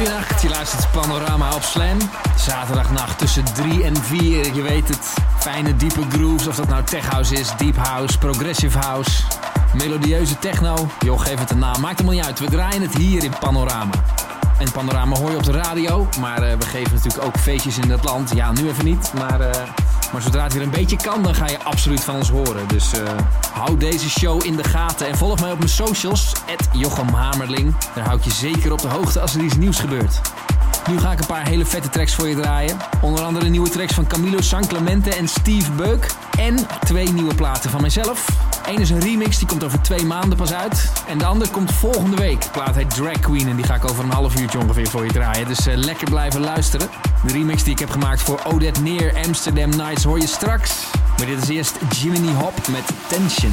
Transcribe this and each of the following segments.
Goedenacht, je luistert Panorama op Slam. Zaterdagnacht tussen 3 en 4, je weet het. Fijne diepe grooves, of dat nou tech house is, deep house, progressive house, melodieuze techno. Joh, geef het een naam, maakt helemaal niet uit. We draaien het hier in Panorama. En Panorama hoor je op de radio, maar eh, we geven natuurlijk ook feestjes in het land. Ja, nu even niet, maar, eh, maar zodra het weer een beetje kan, dan ga je absoluut van ons horen. Dus eh, hou deze show in de gaten en volg mij op mijn socials, Jochem Hamerling. Daar hou ik je zeker op de hoogte als er iets nieuws gebeurt. Nu ga ik een paar hele vette tracks voor je draaien. Onder andere nieuwe tracks van Camilo San Clemente en Steve Beuk. En twee nieuwe platen van mijzelf. Eén is een remix, die komt over twee maanden pas uit. En de andere komt volgende week. De plaat heet Drag Queen en die ga ik over een half uurtje ongeveer voor je draaien. Dus uh, lekker blijven luisteren. De remix die ik heb gemaakt voor Odette Neer Amsterdam Nights hoor je straks. Maar dit is eerst Jiminy Hop met Tension.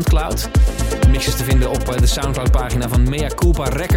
Soundcloud. De mix is te vinden op eh, de Soundcloud pagina van Mea Culpa Records.